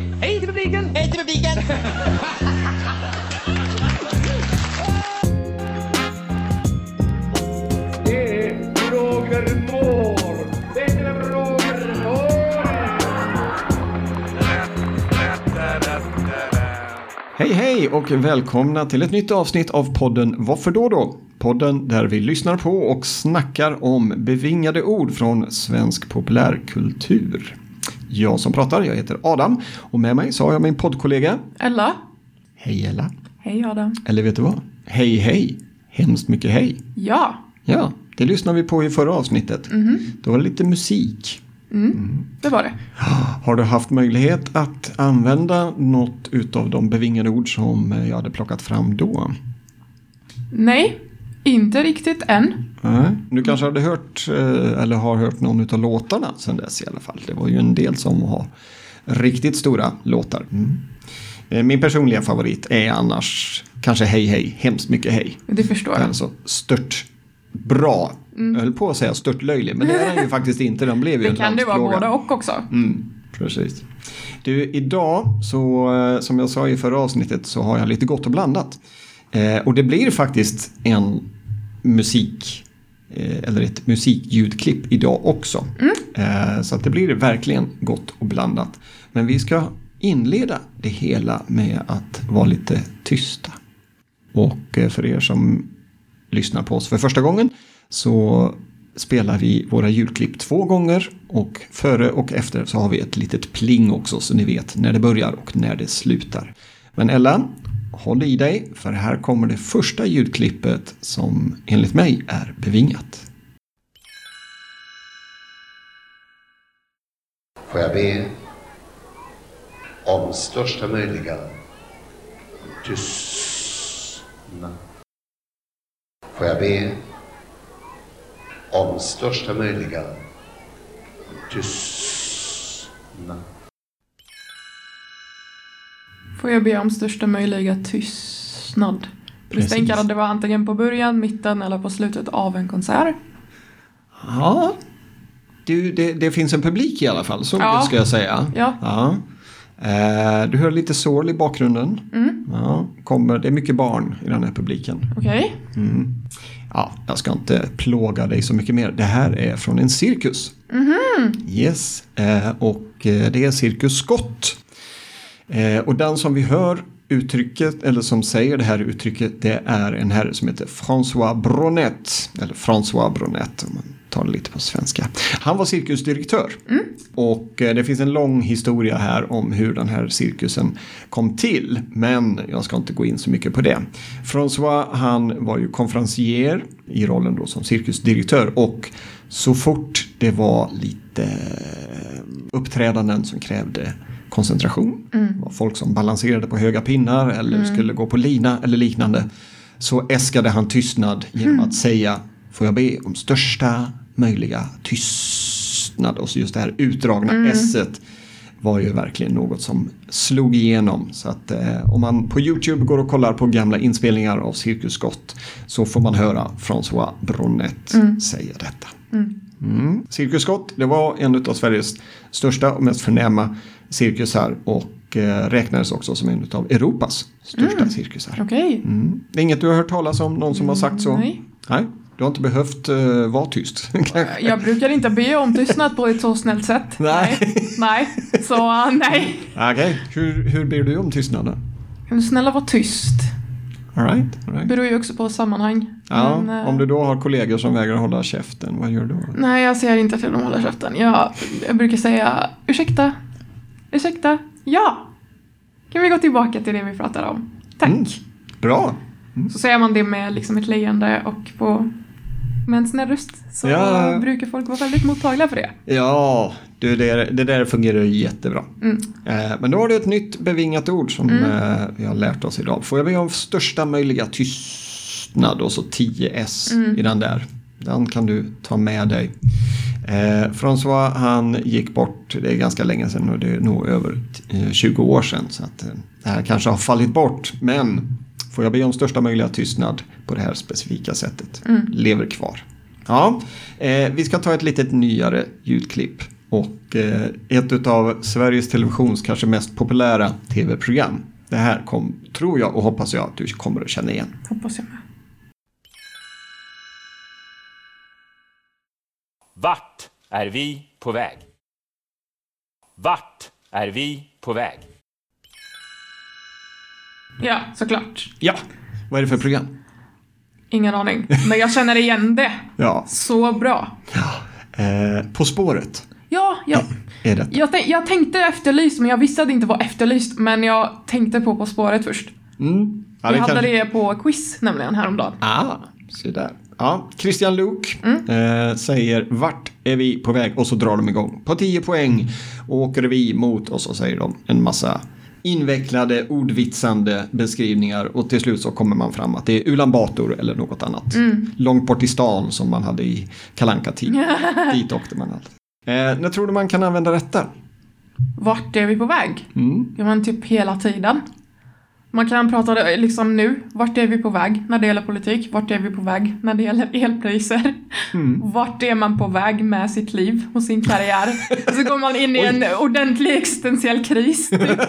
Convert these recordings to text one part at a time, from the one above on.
Hej! Hej till publiken! Hej till publiken! Det är Roger Moore! Det är Roger Moore! Hej hej och välkomna till ett nytt avsnitt av podden Varför då då? Podden där vi lyssnar på och snackar om bevingade ord från svensk populärkultur. Jag som pratar, jag heter Adam och med mig så har jag min poddkollega. Ella. Hej Ella. Hej Adam. Eller vet du vad? Hej hej. Hemskt mycket hej. Ja. Ja, det lyssnade vi på i förra avsnittet. Det var lite musik. Det var det. Har du haft möjlighet att använda något utav de bevingade ord som jag hade plockat fram då? Nej, inte riktigt än. Nej. Du kanske hade hört eh, eller har hört någon av låtarna sen dess i alla fall. Det var ju en del som har riktigt stora låtar. Eh, Min personliga favorit är annars kanske Hej Hej, hemskt mycket hej. Det förstår jag. Alltså stört bra. Jag höll på att säga stört löjlig, men det är den ju faktiskt inte. Den blev ju Det kan det vara både och också. Mm, precis. Du, idag så eh, som jag sa i förra avsnittet så har jag lite gott och blandat. Eh, och det blir faktiskt en musik eh, eller ett musikljudklipp idag också. Eh, så att det blir verkligen gott och blandat. Men vi ska inleda det hela med att vara lite tysta. Och eh, för er som lyssnar på oss för första gången så spelar vi våra julklipp två gånger och före och efter så har vi ett litet pling också så ni vet när det börjar och när det slutar. Men Ella, håll i dig för här kommer det första ljudklippet som enligt mig är bevingat. Får jag be om största möjliga tystnad. Får jag be om största möjliga tystnad. Får jag be om största möjliga tystnad. Du Precis. tänker att det var antingen på början, mitten eller på slutet av en konsert. Ja, du, det, det finns en publik i alla fall, så Ja. ska jag säga. Ja. Ja. Eh, Du hör lite sorl i bakgrunden. Ja, kommer, det är mycket barn i den här publiken. Okej. Ja, jag ska inte plåga dig så mycket mer. Det här är från en cirkus. Yes, eh, och eh, det är Cirkus Scott. Eh, och den som vi hör uttrycket, eller som säger det här uttrycket, det är en herre som heter François Bronet. Eller François Bronet om man tar det lite på svenska. Han var cirkusdirektör. Och eh, det finns en lång historia här om hur den här cirkusen kom till. Men jag ska inte gå in så mycket på det. François han var ju konferencier i rollen då som cirkusdirektör. Och så fort det var lite eh, uppträdanden som krävde koncentration. Det var folk som balanserade på höga pinnar eller skulle gå på lina eller liknande. Så äskade han tystnad genom att säga Får jag be om största möjliga tystnad. Och så just det här utdragna esset var ju verkligen något som slog igenom. Så att eh, om man på YouTube går och kollar på gamla inspelningar av Cirkus Scott så får man höra François Bronet säga detta. Mm. Cirkus Scott, det var en av Sveriges största och mest förnäma cirkusar och eh, räknades också som en av Europas största cirkusar. Okej. Mm. Det är inget du har hört talas om, någon som har sagt så? nej. Nej, du har inte behövt uh, vara tyst. Jag brukar inte be om tystnad på ett så snällt sätt. Nej. Nej. Så uh, nej. Okej, hur, hur ber du om tystnaden? Kan du snälla vara tyst? All right, all right. Beror ju också på sammanhang. Ja, Men, eh, om du då har kollegor som vägrar hålla käften, vad gör du då? Nej, jag säger inte till dem att hålla käften. Jag, jag brukar säga ursäkta, ursäkta, ja. Kan vi gå tillbaka till det vi pratade om? Tack. Mm. Bra! Så säger man det med liksom ett leende och på med en snäll röst så Ja. brukar folk vara väldigt mottagliga för det. Ja, det, där- det där fungerar jättebra. Mm. Eh, men då har du ett nytt bevingat ord som eh, vi har lärt oss idag. Får jag be om största möjliga tystnad och så 10 S i den där. Den kan du ta med dig. Eh, François han gick bort, det är ganska länge sedan och det är nog över eh, 20 år sedan. Så att, eh, det här kanske har fallit bort. Men får jag be om största möjliga tystnad på det här specifika sättet. Lever kvar. Ja, eh, vi ska ta ett litet nyare ljudklipp. och eh, ett av Sveriges Televisions kanske mest populära tv-program. Det här kom, tror jag och hoppas jag att du kommer att känna igen. Hoppas jag med. Vart är vi på väg? Vart är vi på väg? Ja, såklart. Ja, vad är det för program? Ingen aning. Men jag känner igen det. Ja, Så bra. eh, På spåret Ja, jag, är det. jag, jag tänkte efterlyst, men jag visste att det inte var efterlyst. Men jag tänkte på På spåret först. Mm. Ja, det hade kanske- det på quiz nämligen häromdagen. Ah, se där. Ja, Christian Luuk Mm. eh, säger vart är vi på väg och så drar de igång. På 10 poäng åker vi mot och så säger de en massa invecklade ordvitsande beskrivningar och till slut så kommer man fram att det är Ulan Bator eller något annat. Mm. Långt bort i stan som man hade i kalanka tid Dit åkte man alltid. Eh, när tror du man kan använda detta? Vart är vi på väg? Mm. Ja, men typ hela tiden. Man kan prata det liksom nu. Vart är vi på väg när det gäller politik? Vart är vi på väg när det gäller elpriser? Vart är man på väg med sitt liv och sin karriär? Så går man in i en ordentlig existentiell kris. typ.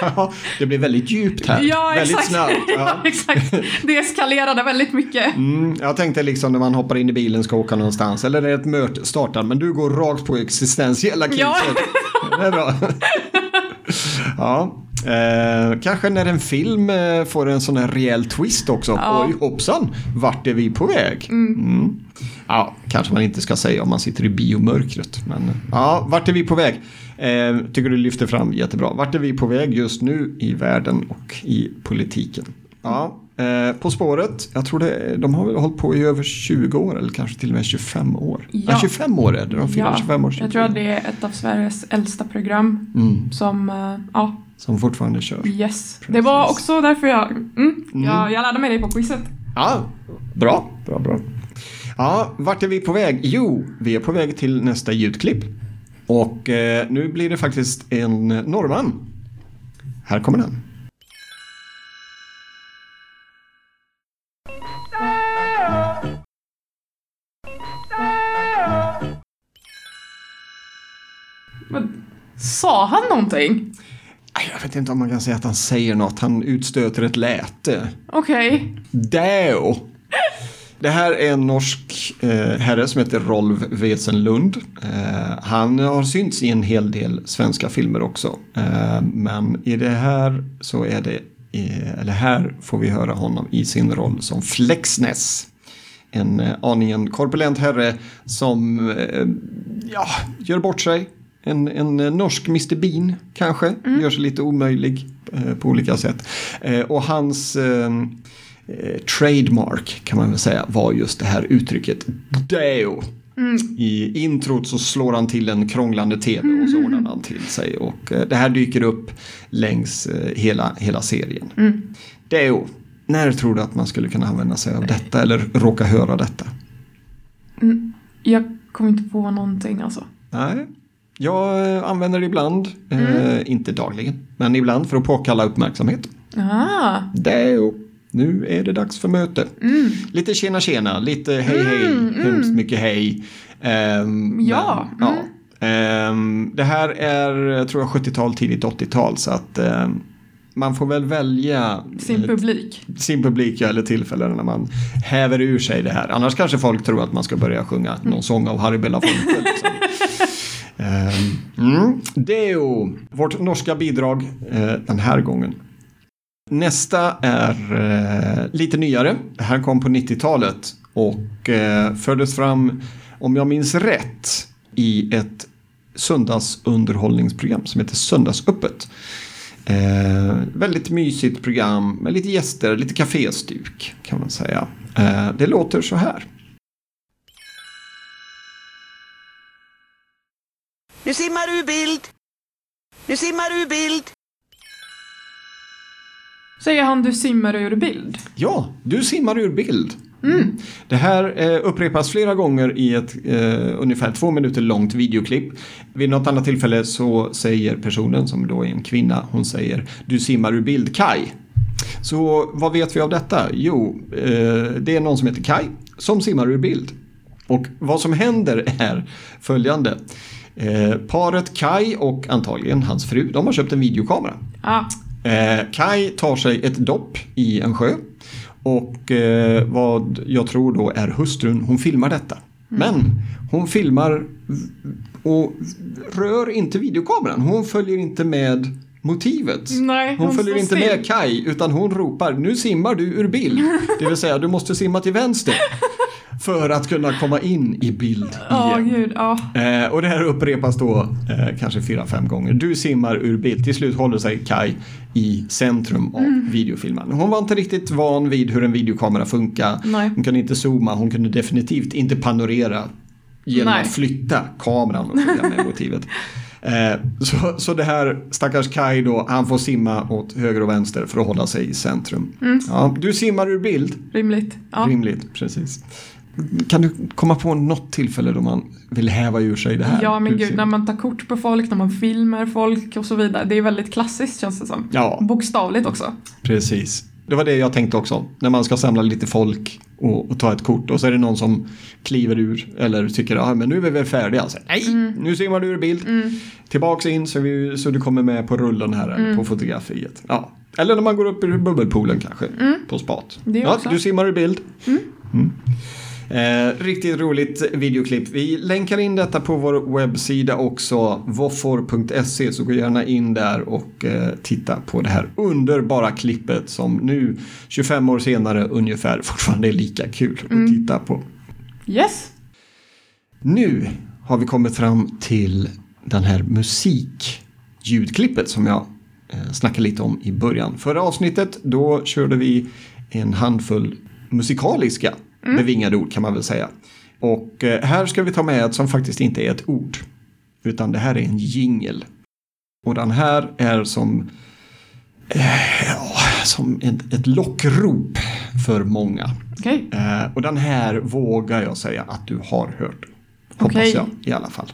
Ja, det blir väldigt djupt här. Ja, väldigt exakt. snabbt. Ja, Ja. exakt. Det eskalerade väldigt mycket. Mm, jag tänkte liksom när man hoppar in i bilen ska åka någonstans eller när ett möte startar men du går rakt på existentiella kriser. Ja. Det är bra. ja, eh, kanske när en film eh, får en sån här rejäl twist också. Ja. Oj hoppsan, vart är vi på väg? Mm. Ja, kanske man inte ska säga om man sitter i biomörkret. Men ja, vart är vi på väg? Eh, tycker du lyfter fram jättebra. Vart är vi på väg just nu i världen och i politiken? Ja, eh, På spåret, jag tror det, de har väl hållit på i över 20 år eller kanske till och med 25 år. Ja, Ja. 25 år är det, de firar Ja, 25 år. jag tror att det är ett av Sveriges äldsta program Mm, som, eh, ja, som fortfarande körs. yes. Det Precis. var också därför jag, mm, jag, jag lärde mig det på quizet. Ja, bra, bra, bra. Ja, vart är vi på väg? Jo, vi är på väg till nästa ljudklipp. Och eh, nu blir det faktiskt en norrman. Här kommer den. Men, sa han någonting? Jag vet inte om man kan säga att han säger något. Han utstöter ett läte. Okej. Däå. Det här är en norsk eh, herre som heter Rolf Wesenlund. Eh, han har synts i en hel del svenska filmer också. Eh, men i det här så är det, eh, eller här får vi höra honom i sin roll som Flexness. En eh, aningen korpulent herre som eh, ja, gör bort sig. En, en eh, norsk Mr Bean kanske, gör sig lite omöjlig eh, på olika sätt. Eh, och hans eh, eh, trademark kan man väl säga var just det här uttrycket Deo. I introt så slår han till en krånglande tv och så ordnar han till sig. Och eh, det här dyker upp längs hela, hela serien. Deo. När tror du att man skulle kunna använda sig av detta eller råka höra detta? Jag kommer inte på någonting alltså. Nej. Jag eh, använder det ibland, eh, inte dagligen, men ibland för att påkalla uppmärksamhet. Ah, Deo. Nu är det dags för möte. Lite tjena tjena, lite hej hej, hemskt mycket hej. Ehm, Ja, Men, ja. Ehm, det här är, tror jag, 70-tal, tidigt 80-tal så att ehm, man får väl välja sin eh, publik. sin publik ja, eller tillfällen när man häver ur sig det här. Annars kanske folk tror att man ska börja sjunga någon sång av Harry Belafonte. Liksom. Ehm, mm. Deo, vårt norska bidrag eh, den här gången. Nästa är eh, lite nyare. Det här kom på 90-talet och eh, fördes fram, om jag minns rätt, i ett söndagsunderhållningsprogram som heter Söndagsöppet. Eh, väldigt mysigt program med lite gäster, lite kaféstuk kan man säga. Eh, det låter så här. Nu simmar du ur bild. Nu simmar du ur bild. Säger han du simmar ur bild? Ja, du simmar ur bild. Det här eh, upprepas flera gånger i ett eh, ungefär två minuter långt videoklipp. Vid något annat tillfälle så säger personen, som då är en kvinna, hon säger du simmar ur bild Kai. Så vad vet vi av detta? Jo, eh, det är någon som heter Kai som simmar ur bild. Och vad som händer är följande. Eh, paret Kai och antagligen hans fru, de har köpt en videokamera. Ja. Eh, Kai tar sig ett dopp i en sjö. Och eh, vad jag tror då är hustrun, hon filmar detta. Men hon filmar och rör inte videokameran. Hon följer inte med motivet. Nej, hon hon följer inte still. med Kai utan hon ropar nu simmar du ur bild. Det vill säga du måste simma till vänster. För att kunna komma in i bild igen. gud. Ja. Eh, och det här upprepas då eh, kanske fyra, fem gånger. Du simmar ur bild. Till slut håller sig Kai i centrum av Mm. videofilmen. Hon var inte riktigt van vid hur en videokamera funkar. Nej. Hon kunde inte zooma, hon kunde definitivt inte panorera genom Nej. att flytta kameran och följa med motivet. Eh, så, så det här stackars Kai då, han får simma åt höger och vänster för att hålla sig i centrum. Mm. Ja, du simmar ur bild. Rimligt. Ja. Rimligt, precis. Kan du komma på något tillfälle då man vill häva ur sig det här? Ja men gud, när man tar kort på folk, när man filmer folk och så vidare. Det är väldigt klassiskt känns det som. Ja. Bokstavligt också. Precis. Det var det jag tänkte också. När man ska samla lite folk och, och ta ett kort och så är det någon som kliver ur eller tycker att ah, men nu är vi väl färdiga. Så, Nej, Mm. nu simmar du ur bild. Tillbaks in så, vi, så du kommer med på rullen här Mm. på fotografiet. Ja. Eller när man går upp ur bubbelpoolen kanske på spat. Mm. Ja, du simmar ur bild. Mm. Eh, riktigt roligt videoklipp. Vi länkar in detta på vår webbsida också, voffor.se, så gå gärna in där och eh, titta på det här underbara klippet som nu, 25 år senare ungefär, fortfarande är lika kul att titta på. Yes. Nu har vi kommit fram till den här musik-ljudklippet som jag eh, snackade lite om i början. Förra avsnittet då körde vi en handfull musikaliska bevingade ord kan man väl säga. Och eh, här ska vi ta med ett som faktiskt inte är ett ord. Utan det här är en jingel. Och den här är som, eh, som ett, ett lockrop för många. Okej. Eh, och den här vågar jag säga att du har hört. Hoppas Okej. jag i alla fall.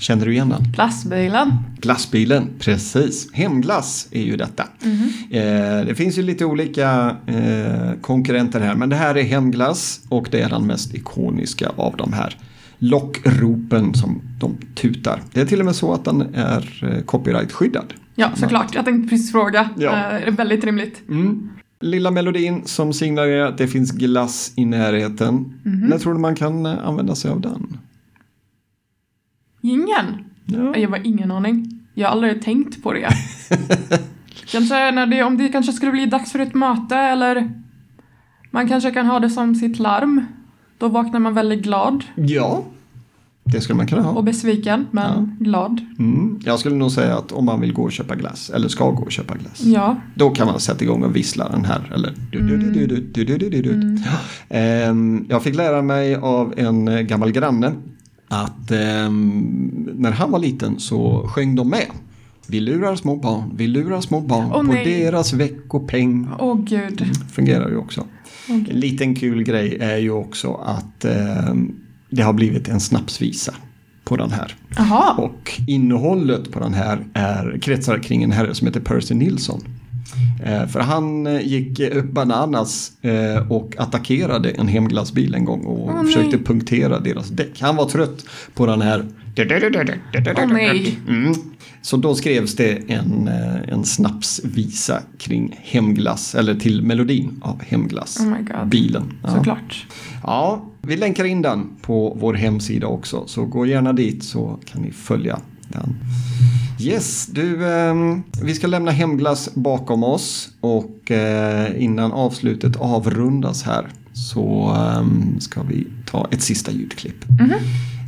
Känner du igen den? Glassbilen. Glassbilen, precis. Hemglass är ju detta. Eh, det finns ju lite olika eh, konkurrenter här, men det här är Hemglass och det är den mest ikoniska av de här lockropen som de tutar. Det är till och med så att den är eh, copyright-skyddad. Ja, såklart. Jag tänkte precis fråga. Ja. Eh, det är väldigt rimligt. Lilla melodin som signalerar att det finns glass i närheten. När tror du man kan använda sig av den? Ingen? Ja. Jag har ingen aning. Jag har aldrig tänkt på det. kanske när det, om det kanske skulle bli dags för ett möte eller man kanske kan ha det som sitt larm. Då vaknar man väldigt glad. Ja, det skulle man kunna ha. Och besviken, men ja. glad. Mm. Jag skulle nog säga att om man vill gå och köpa glass, eller ska gå och köpa glass, ja. då kan man sätta igång och vissla den här. Eller... Mm. Mm. Jag fick lära mig av en gammal granne att ehm, när han var liten så sjöng de med. Vi lurar små barn, vi lurar små barn Åh, på nej. deras veckopeng. Åh gud. Fungerar ju också. En liten kul grej är ju också att ehm, det har blivit en snapsvisa på den här. Jaha. Och innehållet på den här är, kretsar kring en herre som heter Percy Nilsson. Eh, för han eh, gick bananas eh, och attackerade en hemglassbil en gång och Åh, försökte nej. punktera deras däck. Han var trött på den här... Åh nej. Mm. Så då skrevs det en, en snapsvisa kring hemglass, eller till melodin av hemglass. Oh. Bilen. Ja. Såklart. Ja, vi länkar in den på vår hemsida också. Så gå gärna dit så kan ni följa den. Yes, du, ehm, vi ska lämna hemglass bakom oss och eh, innan avslutet avrundas här så ehm, ska vi ta ett sista ljudklipp.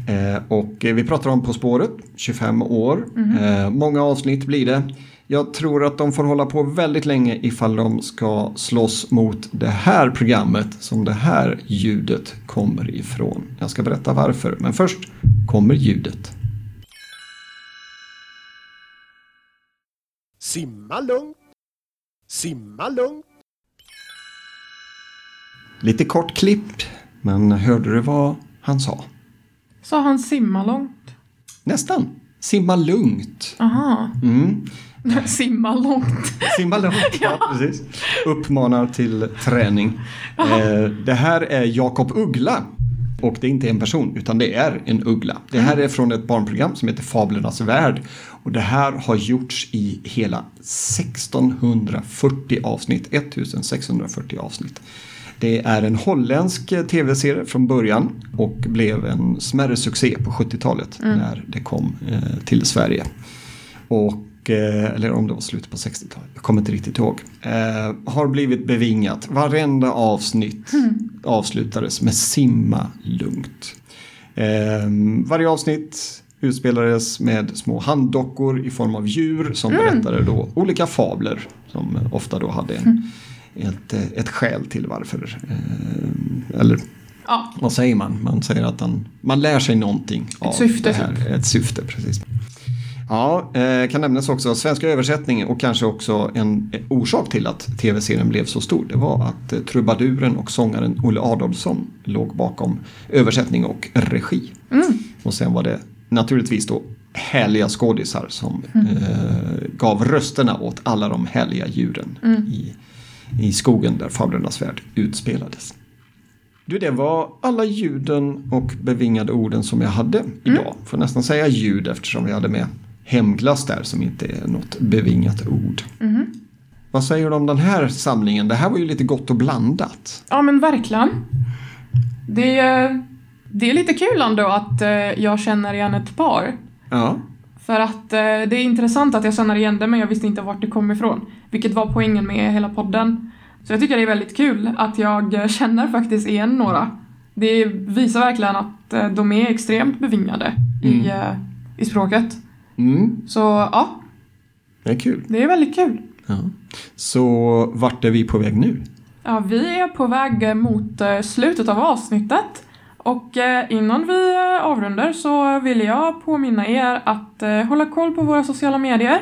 Eh, och eh, vi pratar om På spåret, 25 år. Eh, många avsnitt blir det. Jag tror att de får hålla på väldigt länge ifall de ska slåss mot det här programmet som det här ljudet kommer ifrån. Jag ska berätta varför, men först kommer ljudet. Simma lugnt. Simma lugnt. Lite kort klipp, men hörde du vad han sa? Sa han simma långt? Nästan. Simma lugnt. Aha. Mm. simma långt. Simma lugnt, ja. precis. Uppmanar till träning. Eh, det här är Jakob Uggla. Och det är inte en person, utan det är en uggla. Det här är från ett barnprogram som heter Fablernas värld. Och det här har gjorts i hela 1640 avsnitt. 1640 avsnitt. Det är en holländsk eh, tv-serie från början och blev en smärre succé på 70-talet när det kom eh, till Sverige. Och, eller om det var slutet på 60-talet, jag kommer inte riktigt ihåg. Eh, har blivit bevingat. Varenda avsnitt avslutades med simma lugnt. Eh, varje avsnitt utspelades med små handdockor i form av djur som berättade då olika fabler som ofta då hade en, ett, eh, ett skäl till varför. Eh, eller Ja, vad säger man? Man säger att man, man lär sig någonting av syfte, det här. Ett syfte, precis. Ja, eh, kan nämnas också svenska översättning och kanske också en orsak till att tv-serien blev så stor. Det var att eh, trubaduren och sångaren Olle Adolfsson låg bakom översättning och regi. Och sen var det naturligtvis då härliga skådisar som eh, gav rösterna åt alla de härliga djuren i, i skogen där Fablernas värld utspelades. Du, det var alla ljuden och bevingade orden som jag hade idag. Får nästan säga ljud eftersom vi hade med hemglass där som inte är något bevingat ord. Vad säger du om den här samlingen? Det här var ju lite gott och blandat. ja men verkligen. Det, är- det är lite kul ändå att eh, jag känner igen ett par. Ja, För att eh, det är intressant att jag känner igen det men jag visste inte vart det kom ifrån. Vilket var poängen med hela podden. Så jag tycker det är väldigt kul att jag eh, känner faktiskt igen några. Det visar verkligen att de är extremt bevingade i, eh, i språket. Mm, Så ja, det är kul. det är väldigt kul. Ja. Så vart är vi på väg nu? Ja, vi är på väg eh, mot eh, slutet av avsnittet. Och eh, innan vi avrundar så vill jag påminna er att hålla koll på våra sociala medier.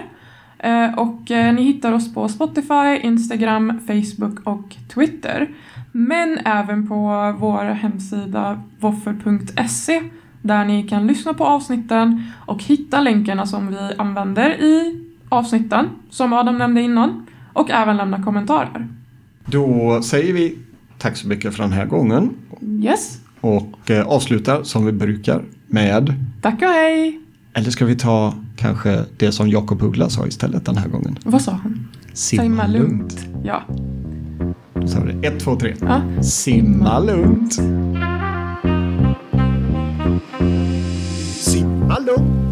Och ni hittar oss på Spotify, Instagram, Facebook och Twitter. Men även på vår hemsida voffer.se där ni kan lyssna på avsnitten och hitta länkarna som vi använder i avsnitten, som Adam nämnde innan, och även lämna kommentarer. Då säger vi tack så mycket för den här gången Yes. och eh, avslutar som vi brukar med Tack och hej! eller ska vi ta kanske det som Jakob Uggla sa istället den här gången? Vad sa han? Simma lugnt. Ja. Så har vi det. Ett, två, tre. ja. Simma lugnt. Simma lugnt.